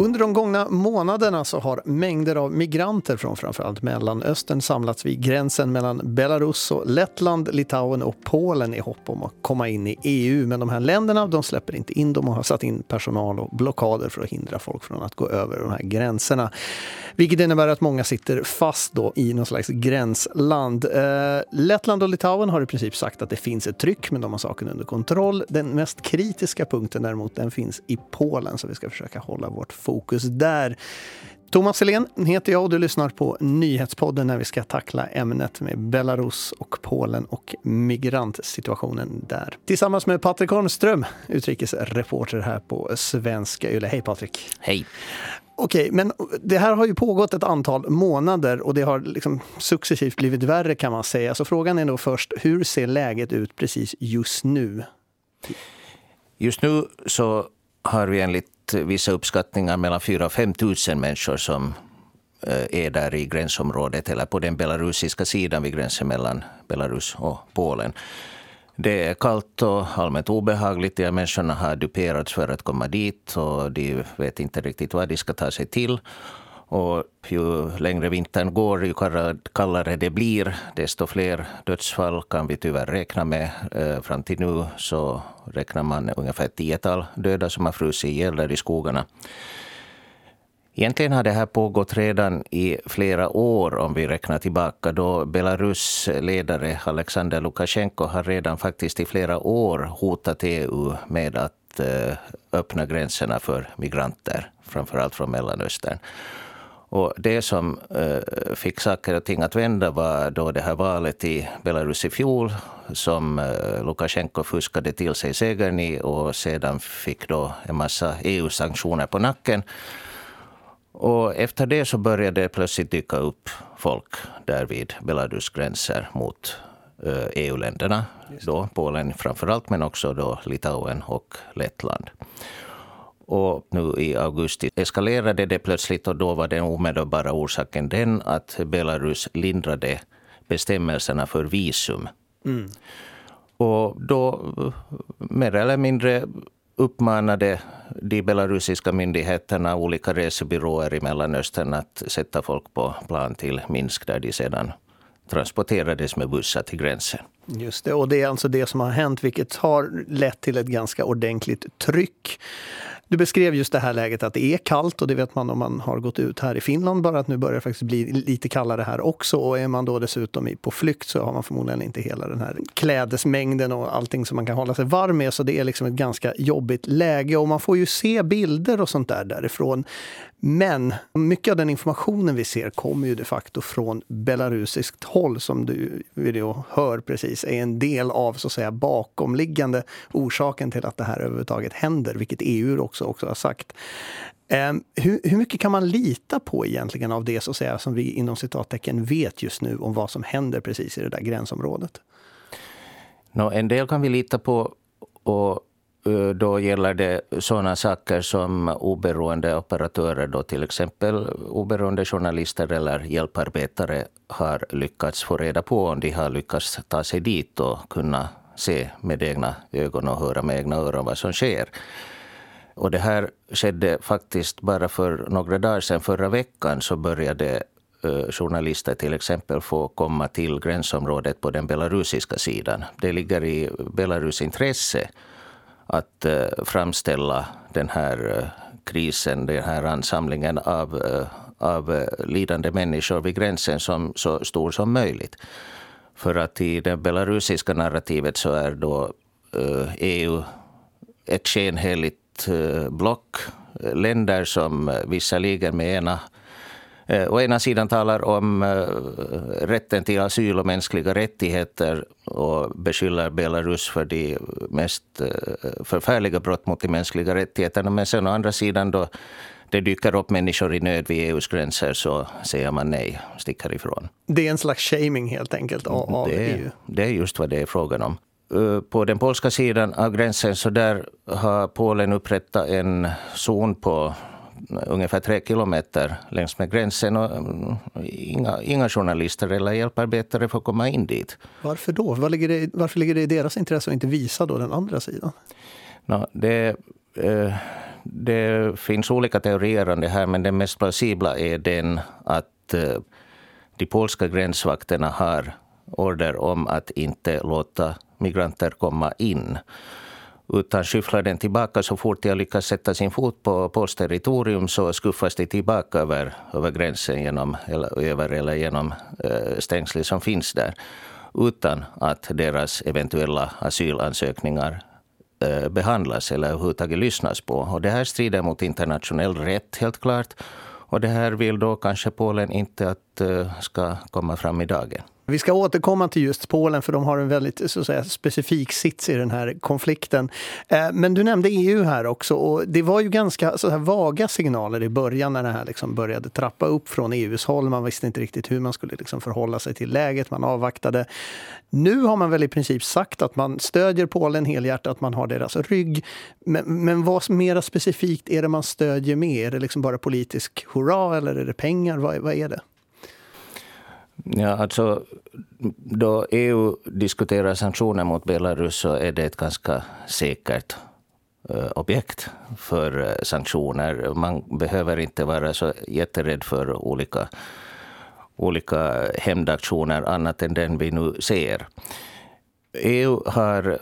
Under de gångna månaderna så har mängder av migranter från framförallt Mellanöstern samlats vid gränsen mellan Belarus och Lettland, Litauen och Polen i hopp om att komma in i EU. Men de här länderna de släpper inte in dem och har satt in personal och blockader för att hindra folk från att gå över de här gränserna. Vilket innebär att många sitter fast då i någon slags gränsland. Eh, Lettland och Litauen har i princip sagt att det finns ett tryck, men de har saken under kontroll. Den mest kritiska punkten däremot, den finns i Polen, så vi ska försöka hålla vårt fokus där. Thomas Helén heter jag och du lyssnar på Nyhetspodden när vi ska tackla ämnet med Belarus och Polen och migrantsituationen där. Tillsammans med Patrik Holmström, utrikesreporter här på Svenska Yle. Hej Patrik! Hej! Okej, men det här har ju pågått ett antal månader och det har liksom successivt blivit värre kan man säga. Så frågan är då först, hur ser läget ut precis just nu? Just nu så har vi enligt vissa uppskattningar mellan 4 och 5 000 människor som eh, är där i gränsområdet eller på den belarusiska sidan vid gränsen mellan Belarus och Polen. Det är kallt och allmänt obehagligt. De här människorna har duperats för att komma dit och de vet inte riktigt vad de ska ta sig till. Och ju längre vintern går, ju kallare det blir, desto fler dödsfall kan vi tyvärr räkna med. Eh, fram till nu så räknar man ungefär ett tiotal döda som har frusit ihjäl där i skogarna. Egentligen har det här pågått redan i flera år om vi räknar tillbaka då Belarus ledare Alexander Lukasjenko har redan faktiskt i flera år hotat EU med att eh, öppna gränserna för migranter, framförallt från Mellanöstern. Och det som eh, fick saker och ting att vända var då det här valet i Belarus i fjol som eh, Lukasjenko fuskade till sig segern i och sedan fick då en massa EU-sanktioner på nacken. Och efter det så började det plötsligt dyka upp folk där vid Belarus gränser mot eh, EU-länderna. Då Polen framförallt, men också då Litauen och Lettland. Och nu i augusti eskalerade det plötsligt och då var den omedelbara orsaken den att Belarus lindrade bestämmelserna för visum. Mm. Och då mer eller mindre uppmanade de belarusiska myndigheterna olika resebyråer i Mellanöstern att sätta folk på plan till Minsk där de sedan transporterades med bussar till gränsen. Just det, och det är alltså det som har hänt vilket har lett till ett ganska ordentligt tryck. Du beskrev just det här läget att det är kallt och det vet man om man har gått ut här i Finland bara att nu börjar det faktiskt bli lite kallare här också och är man då dessutom på flykt så har man förmodligen inte hela den här klädesmängden och allting som man kan hålla sig varm med så det är liksom ett ganska jobbigt läge och man får ju se bilder och sånt där därifrån. Men mycket av den informationen vi ser kommer ju de facto från belarusiskt håll som du video hör precis är en del av så att säga bakomliggande orsaken till att det här överhuvudtaget händer, vilket EU också, också har sagt. Um, hur, hur, mycket kan man lita på egentligen av det så att säga, som vi inom citattecken vet just nu om vad som händer precis i det där gränsområdet? No, en del kan vi lita på och Eh, då gäller det sådana saker som oberoende operatörer, då till exempel oberoende journalister eller hjälparbetare har lyckats få reda på om de har lyckats ta sig dit och kunna se med egna ögon och höra med egna öron vad som sker. Och det här skedde faktiskt bara för några dagar sedan. Förra veckan så började eh, journalister till exempel få komma till gränsområdet på den belarusiska sidan. Det ligger i Belarus intresse att eh, framställa den här eh, krisen, den här ansamlingen av, eh, av lidande människor vid gränsen som så stor som möjligt. För att i det belarusiska narrativet så är då EU ett skenheligt block. Länder som visserligen med ena Eh, å ena sidan talar om eh, rätten till asyl och mänskliga rättigheter och beskyller Belarus för de mest eh, förfärliga brott mot de mänskliga rättigheterna. Men sen å andra sidan då det dyker upp människor i nöd vid EUs gränser så säger man nej, sticker ifrån. Det är en slags shaming helt enkelt av, av det, EU? Det är just vad det är frågan om. På den polska sidan av gränsen så där har Polen upprättat en zon på ungefär tre kilometer längs med gränsen och mm, inga, inga journalister eller hjälparbetare får komma in dit. Varför då? Var ligger det, varför ligger det i deras intresse att inte visa då den andra sidan? No, det, eh, det finns olika teorier om det här, men den mest plausibla är den att eh, de polska gränsvakterna har order om att inte låta migranter komma in utan skyfflar den tillbaka så fort de lyckas sätta sin fot på polskt territorium så skuffas de tillbaka över, över gränsen genom, eller, över eller genom eh, stängslet som finns där utan att deras eventuella asylansökningar eh, behandlas eller överhuvudtaget lyssnas på. Och det här strider mot internationell rätt helt klart. Och det här vill då kanske Polen inte att eh, ska komma fram i dagen. Vi ska återkomma till just Polen för de har en väldigt så att säga, specifik sits i den här konflikten. Eh, men du nämnde EU här också och det var ju ganska så här vaga signaler i början när det här liksom började trappa upp från EUs håll. Man visste inte riktigt hur man skulle liksom förhålla sig till läget, man avvaktade. Nu har man väl i princip sagt att man stödjer Polen helhjärtat, man har deras rygg. Men, men vad mer specifikt är det man stödjer med? Är det liksom bara politisk hurra eller är det pengar? Vad, vad är det? Ja, alltså, då EU diskuterar sanktioner mot Belarus så är det ett ganska säkert eh, objekt för eh, sanktioner. Man behöver inte vara så jätterädd för olika, olika hämndaktioner annat än den vi nu ser. EU har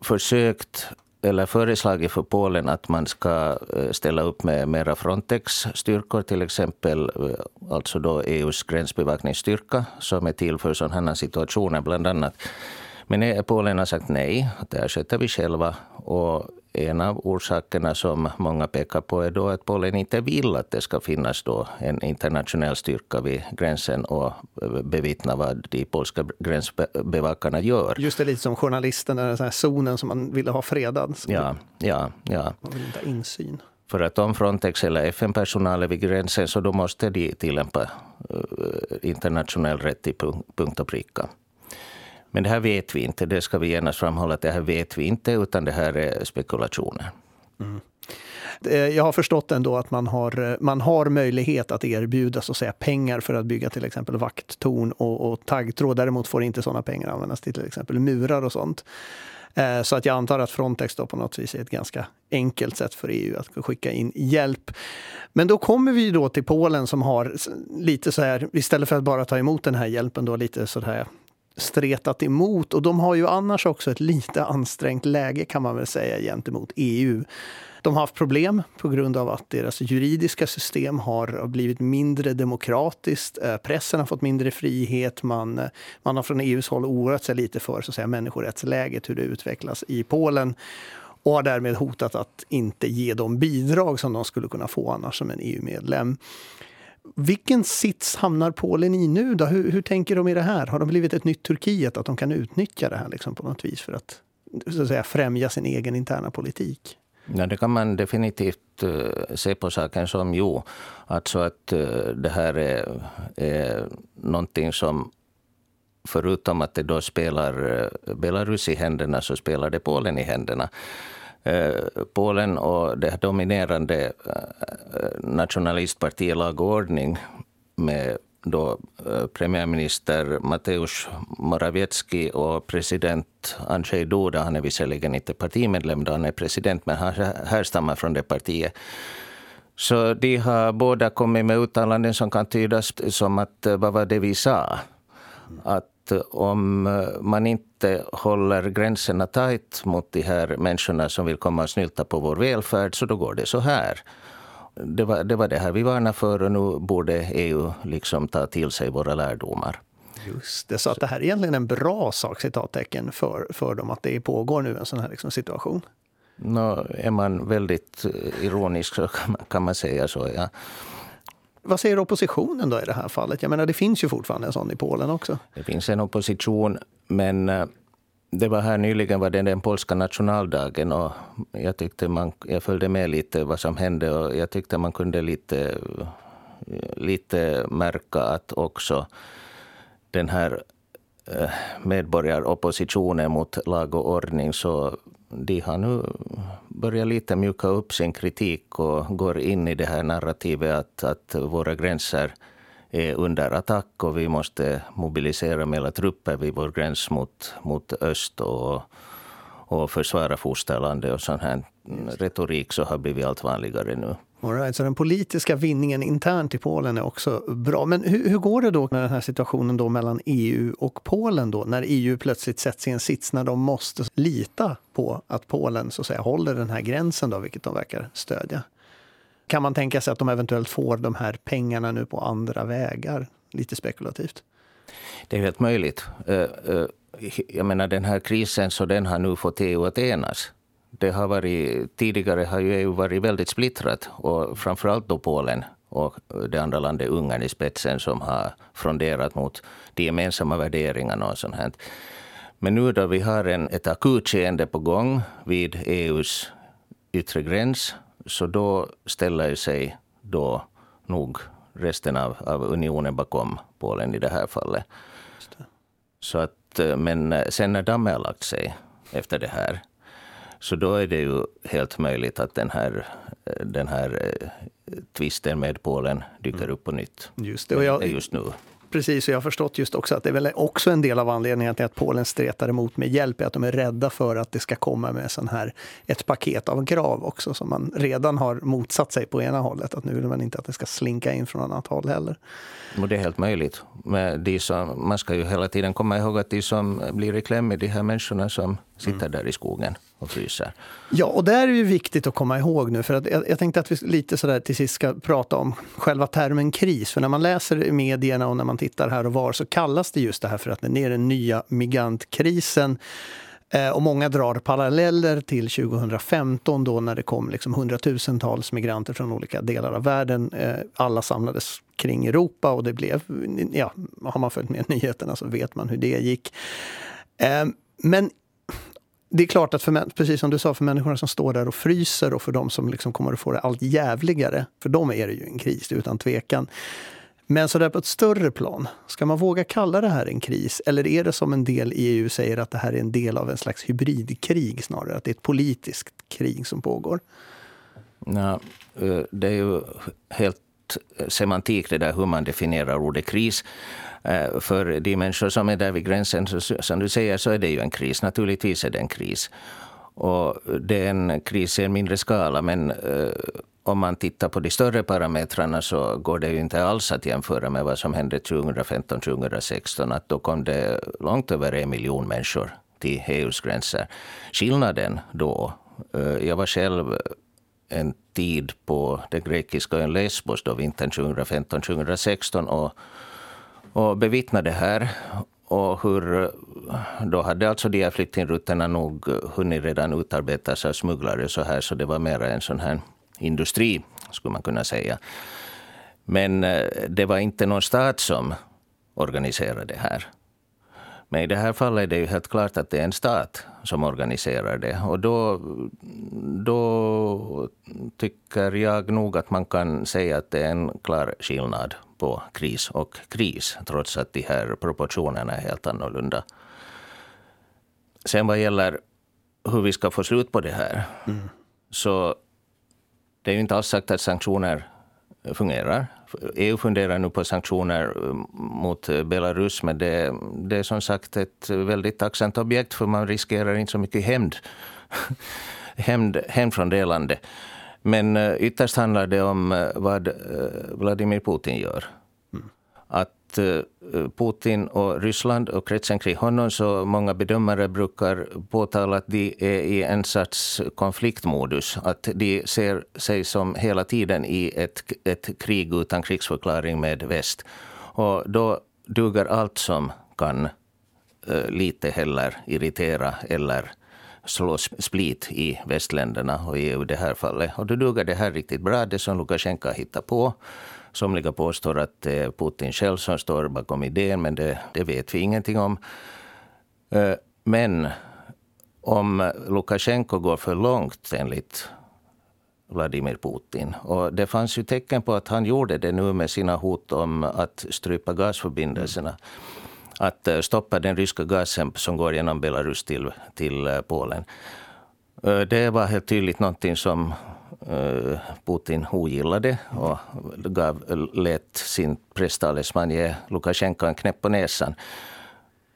försökt eller föreslagit för Polen att man ska eh, ställa upp med mera Frontex-styrkor, till exempel eh, alltså då EUs gränsbevakningsstyrka som är till för sådana situationer bland annat. Men Polen har sagt nej, att det här sköter vi själva. Och en av orsakerna som många pekar på är då att Polen inte vill att det ska finnas då en internationell styrka vid gränsen och bevittna vad de polska gränsbevakarna gör. Just det, lite som journalisten, den här zonen som man ville ha fredad. Ja, ja, ja. Man vill inte ha insyn. För att om Frontex eller FN-personal är vid gränsen så då måste de tillämpa uh, internationell rätt till punkt och pricka. Men det här vet vi inte. Det ska vi genast framhålla att det här vet vi inte, utan det här är spekulationer. Mm. Eh, jag har förstått ändå att man har, eh, man har möjlighet att erbjuda så att säga, pengar för att bygga till exempel vakttorn och, och taggtråd. Däremot får inte sådana pengar användas till till exempel murar och sånt. Eh, så att jag antar att Frontex då på något vis är ett ganska enkelt sätt för EU att skicka in hjälp. Men då kommer vi då till Polen som har lite så här, istället för att bara ta emot den här hjälpen, då lite så här stretat emot. Och de har ju annars också ett lite ansträngt läge kan man väl säga gentemot EU. De har haft problem på grund av att deras juridiska system har blivit mindre demokratiskt. Eh, pressen har fått mindre frihet. Man, eh, man har från EUs håll oroat sig lite för så att säga, människorättsläget, hur det utvecklas i Polen och har därmed hotat att inte ge de bidrag som de skulle kunna få annars som en EU-medlem. Vilken sits hamnar Polen i nu? Då? Hur, hur, tänker de i det här? Har de blivit ett nytt Turkiet, att de kan utnyttja det här liksom på något vis för att, så att säga, främja sin egen interna politik? Ja, det kan man definitivt uh, se på saken som jo. Alltså att uh, det här är, är någonting som förutom att det då spelar uh, Belarus i händerna så spelar det Polen i händerna. Polen och det dominerande eh, nationalistpartiet Lag och ordning med då eh, premiärminister Mateusz Morawiecki och president Andrzej Duda. Han är visserligen inte partimedlem då han är president, men han härstammar från det partiet. Så de har båda kommit med uttalanden som kan tydas som att eh, vad var det vi sa? Att om eh, man inte håller gränserna tajt mot de här människorna som vill komma och snylta på vår välfärd, så då går det så här. Det var, det var det här vi varnade för och nu borde EU liksom ta till sig våra lärdomar. Just det, så att det här är egentligen en bra sak, citattecken, för, för dem att det pågår nu en sån här liksom situation? Nå, är man väldigt eh, ironisk så kan man, kan man säga så, ja. Vad säger oppositionen då i det här fallet? Jag menar, det finns ju fortfarande en sån i Polen också. Det finns en opposition, men eh, det var här nyligen var det den polska nationaldagen och jag tyckte man, jag följde med lite vad som hände och jag tyckte man kunde lite, eh, lite märka att också den här eh, medborgaroppositionen mot lag och ordning så de har nu börjat lite mjuka upp sin kritik och går in i det här narrativet att, att våra gränser är under attack och vi måste mobilisera mera trupper vid vår gräns mot, mot öst. Och, och försvara fosterlandet och sån här retorik så har blivit allt vanligare nu. All right, så den politiska vinningen internt i Polen är också bra. Men hur, hur, går det då med den här situationen då mellan EU och Polen då när EU plötsligt sätts i en sits när de måste lita på att Polen så att säga håller den här gränsen då, vilket de verkar stödja? Kan man tänka sig att de eventuellt får de här pengarna nu på andra vägar? Lite spekulativt. Det är helt möjligt. Eh, eh, jag menar den här krisen så den har nu fått EU att enas det har varit, tidigare har ju EU varit väldigt splittrat och framförallt då Polen och det andra landet Ungern i spetsen som har fronderat mot de gemensamma värderingarna och sånt här. Men nu då vi har en, ett akut skeende på gång vid EUs yttre gräns så då ställer sig då nog resten av, av unionen bakom Polen i det här fallet. Det. Så att, men sen när dammet har lagt sig efter det här så då är det ju helt möjligt att den här, den här eh, tvisten med Polen dyker upp på nytt. Just det. Och jag, just nu. Precis, och jag har förstått just också att det är väl också en del av anledningen till att Polen stretar emot med hjälp, är att de är rädda för att det ska komma med sån här, ett paket av grav också, som man redan har motsatt sig på ena hållet. Att nu vill man inte att det ska slinka in från annat håll heller. Och det är helt möjligt. Men de som, man ska ju hela tiden komma ihåg att de som blir i kläm är de här människorna som sitter mm. där i skogen och fryser. Ja, och det är ju viktigt att komma ihåg nu. För att jag, jag tänkte att vi lite sådär till sist ska prata om själva termen kris. För när man läser i medierna och när man tittar här och var så kallas det just det här för att det är den nya migrantkrisen. Eh, och många drar paralleller till 2015 då när det kom liksom hundratusentals migranter från olika delar av världen. Eh, alla samlades kring Europa och det blev, ja, har man följt med nyheterna så vet man hur det gick. Eh, men det är klart att, för, precis som du sa, för människorna som står där och fryser och för de som liksom kommer att få det allt jävligare, för dem är det ju en kris utan tvekan. Men så där på ett större plan, ska man våga kalla det här en kris? Eller är det som en del i EU säger att det här är en del av en slags hybridkrig snarare? Att det är ett politiskt krig som pågår? Nej, eh, det är ju helt semantik det där hur man definierar ordet kris. Eh, för de människor som är där vid gränsen, så, som du säger, så är det ju en kris. Naturligtvis är det en kris. Och det är en kris i en mindre skala, men eh, om man tittar på de större parametrarna så går det ju inte alls att jämföra med vad som hände 2015-2016. Att då kom det långt över en miljon människor till EUs gränser. Skillnaden då, eh, jag var själv en tid på den grekiska ön Lesbos då vintern 2015-2016 och, och bevittnade det här. Och hur, då hade alltså de här flyktingrutterna nog hunnit redan utarbetas av smugglare så här, så det var mer en sån här industri, skulle man kunna säga. Men eh, det var inte någon stat som organiserade det här. Men i det här fallet är det ju helt klart att det är en stat som organiserar det. Och då, då tycker jag nog att man kan säga att det är en klar skillnad på kris och kris, trots att de här proportionerna är helt annorlunda. Sen vad gäller hur vi ska få slut på det här, mm. så det är ju inte alls sagt att sanktioner fungerar. EU funderar nu på sanktioner eh, mot Belarus, men det, det är som sagt ett väldigt tacksamt objekt, för man riskerar inte så mycket hämnd, hämnd, hämnd från det landet. Men eh, ytterst handlar det om eh, vad Vladimir Putin gör. Mm. Att Eh, Putin och Ryssland och kretsen kring honom, så många bedömare brukar påtala att de är i en sorts konfliktmodus. Att de ser sig som hela tiden i ett, ett krig utan krigsförklaring med väst. Och då duger allt som kan eh, lite heller irritera eller slå split i västländerna och EU i det här fallet. Och då duger det här riktigt bra, det som Lukasjenko hittar på. Somliga påstår att det är Putin själv som står bakom idén, men det, det vet vi ingenting om. Eh, men om Lukasjenko går för långt enligt Vladimir Putin. Och det fanns ju tecken på att han gjorde det nu med sina hot om att strypa gasförbindelserna. Att eh, stoppa den ryska gasen som går genom Belarus till, till Polen. Det var helt tydligt någonting som Eh, Putin ogillade och gav, lät sin presstalesman ge Lukasjenko en knäpp på näsan.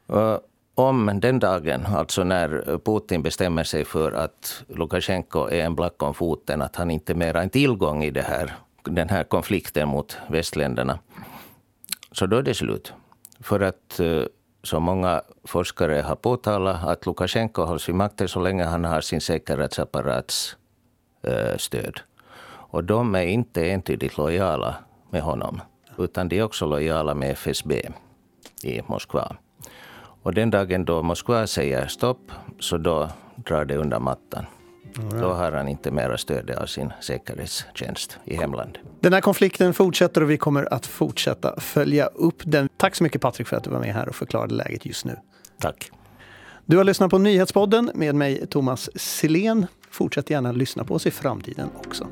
Eh, om den dagen, alltså när Putin bestämmer sig för att Lukasjenko är en black om foten, att han inte mer är en tillgång i det här, den här konflikten mot västländerna, så då är det slut. För att eh, som många forskare har påtalat, att Lukasjenko hålls vid makten så länge han har sin säkerhetsapparats stöd. Och de är inte entydigt lojala med honom, utan de är också lojala med FSB i Moskva. Och den dagen då Moskva säger stopp, så då drar det undan mattan. Mm. Då har han inte mera stöd av sin säkerhetstjänst i hemlandet. Den här konflikten fortsätter och vi kommer att fortsätta följa upp den. Tack så mycket Patrik för att du var med här och förklarade läget just nu. Tack. Du har lyssnat på Nyhetspodden med mig Thomas Silén. Fortsätt gärna lyssna på oss i framtiden också.